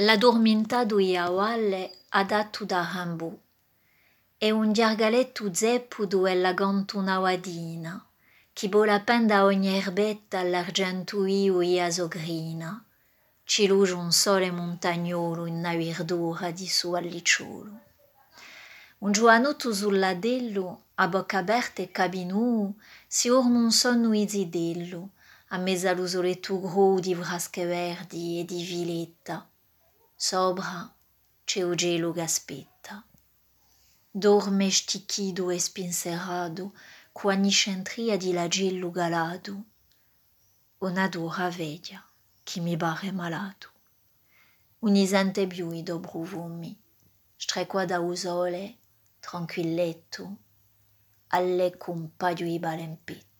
L'addormentado ia valle adatto da Rimbaud e un diargaletto zeppudo e la gantunauadina, chi bola penda ogni erbetta all'argentuio ia sogrina, ci luce un sole montagnolo in na d'ora di su allicciolo. Un giovanotto sulladello, a bocca aperta e cabinù, si orma un sonno isidello, a mezzo all'usoletto gro di vrasche verdi e di viletta. Sobra c'è o gelo che. Dorme stichido e spinserrado, quagnisce in tria di lagello galado. Una dura veglia chi mi barre malato. Unisente più i dobro vumi, strecqua da usole, tranquilletto, alle con paio i balempetto.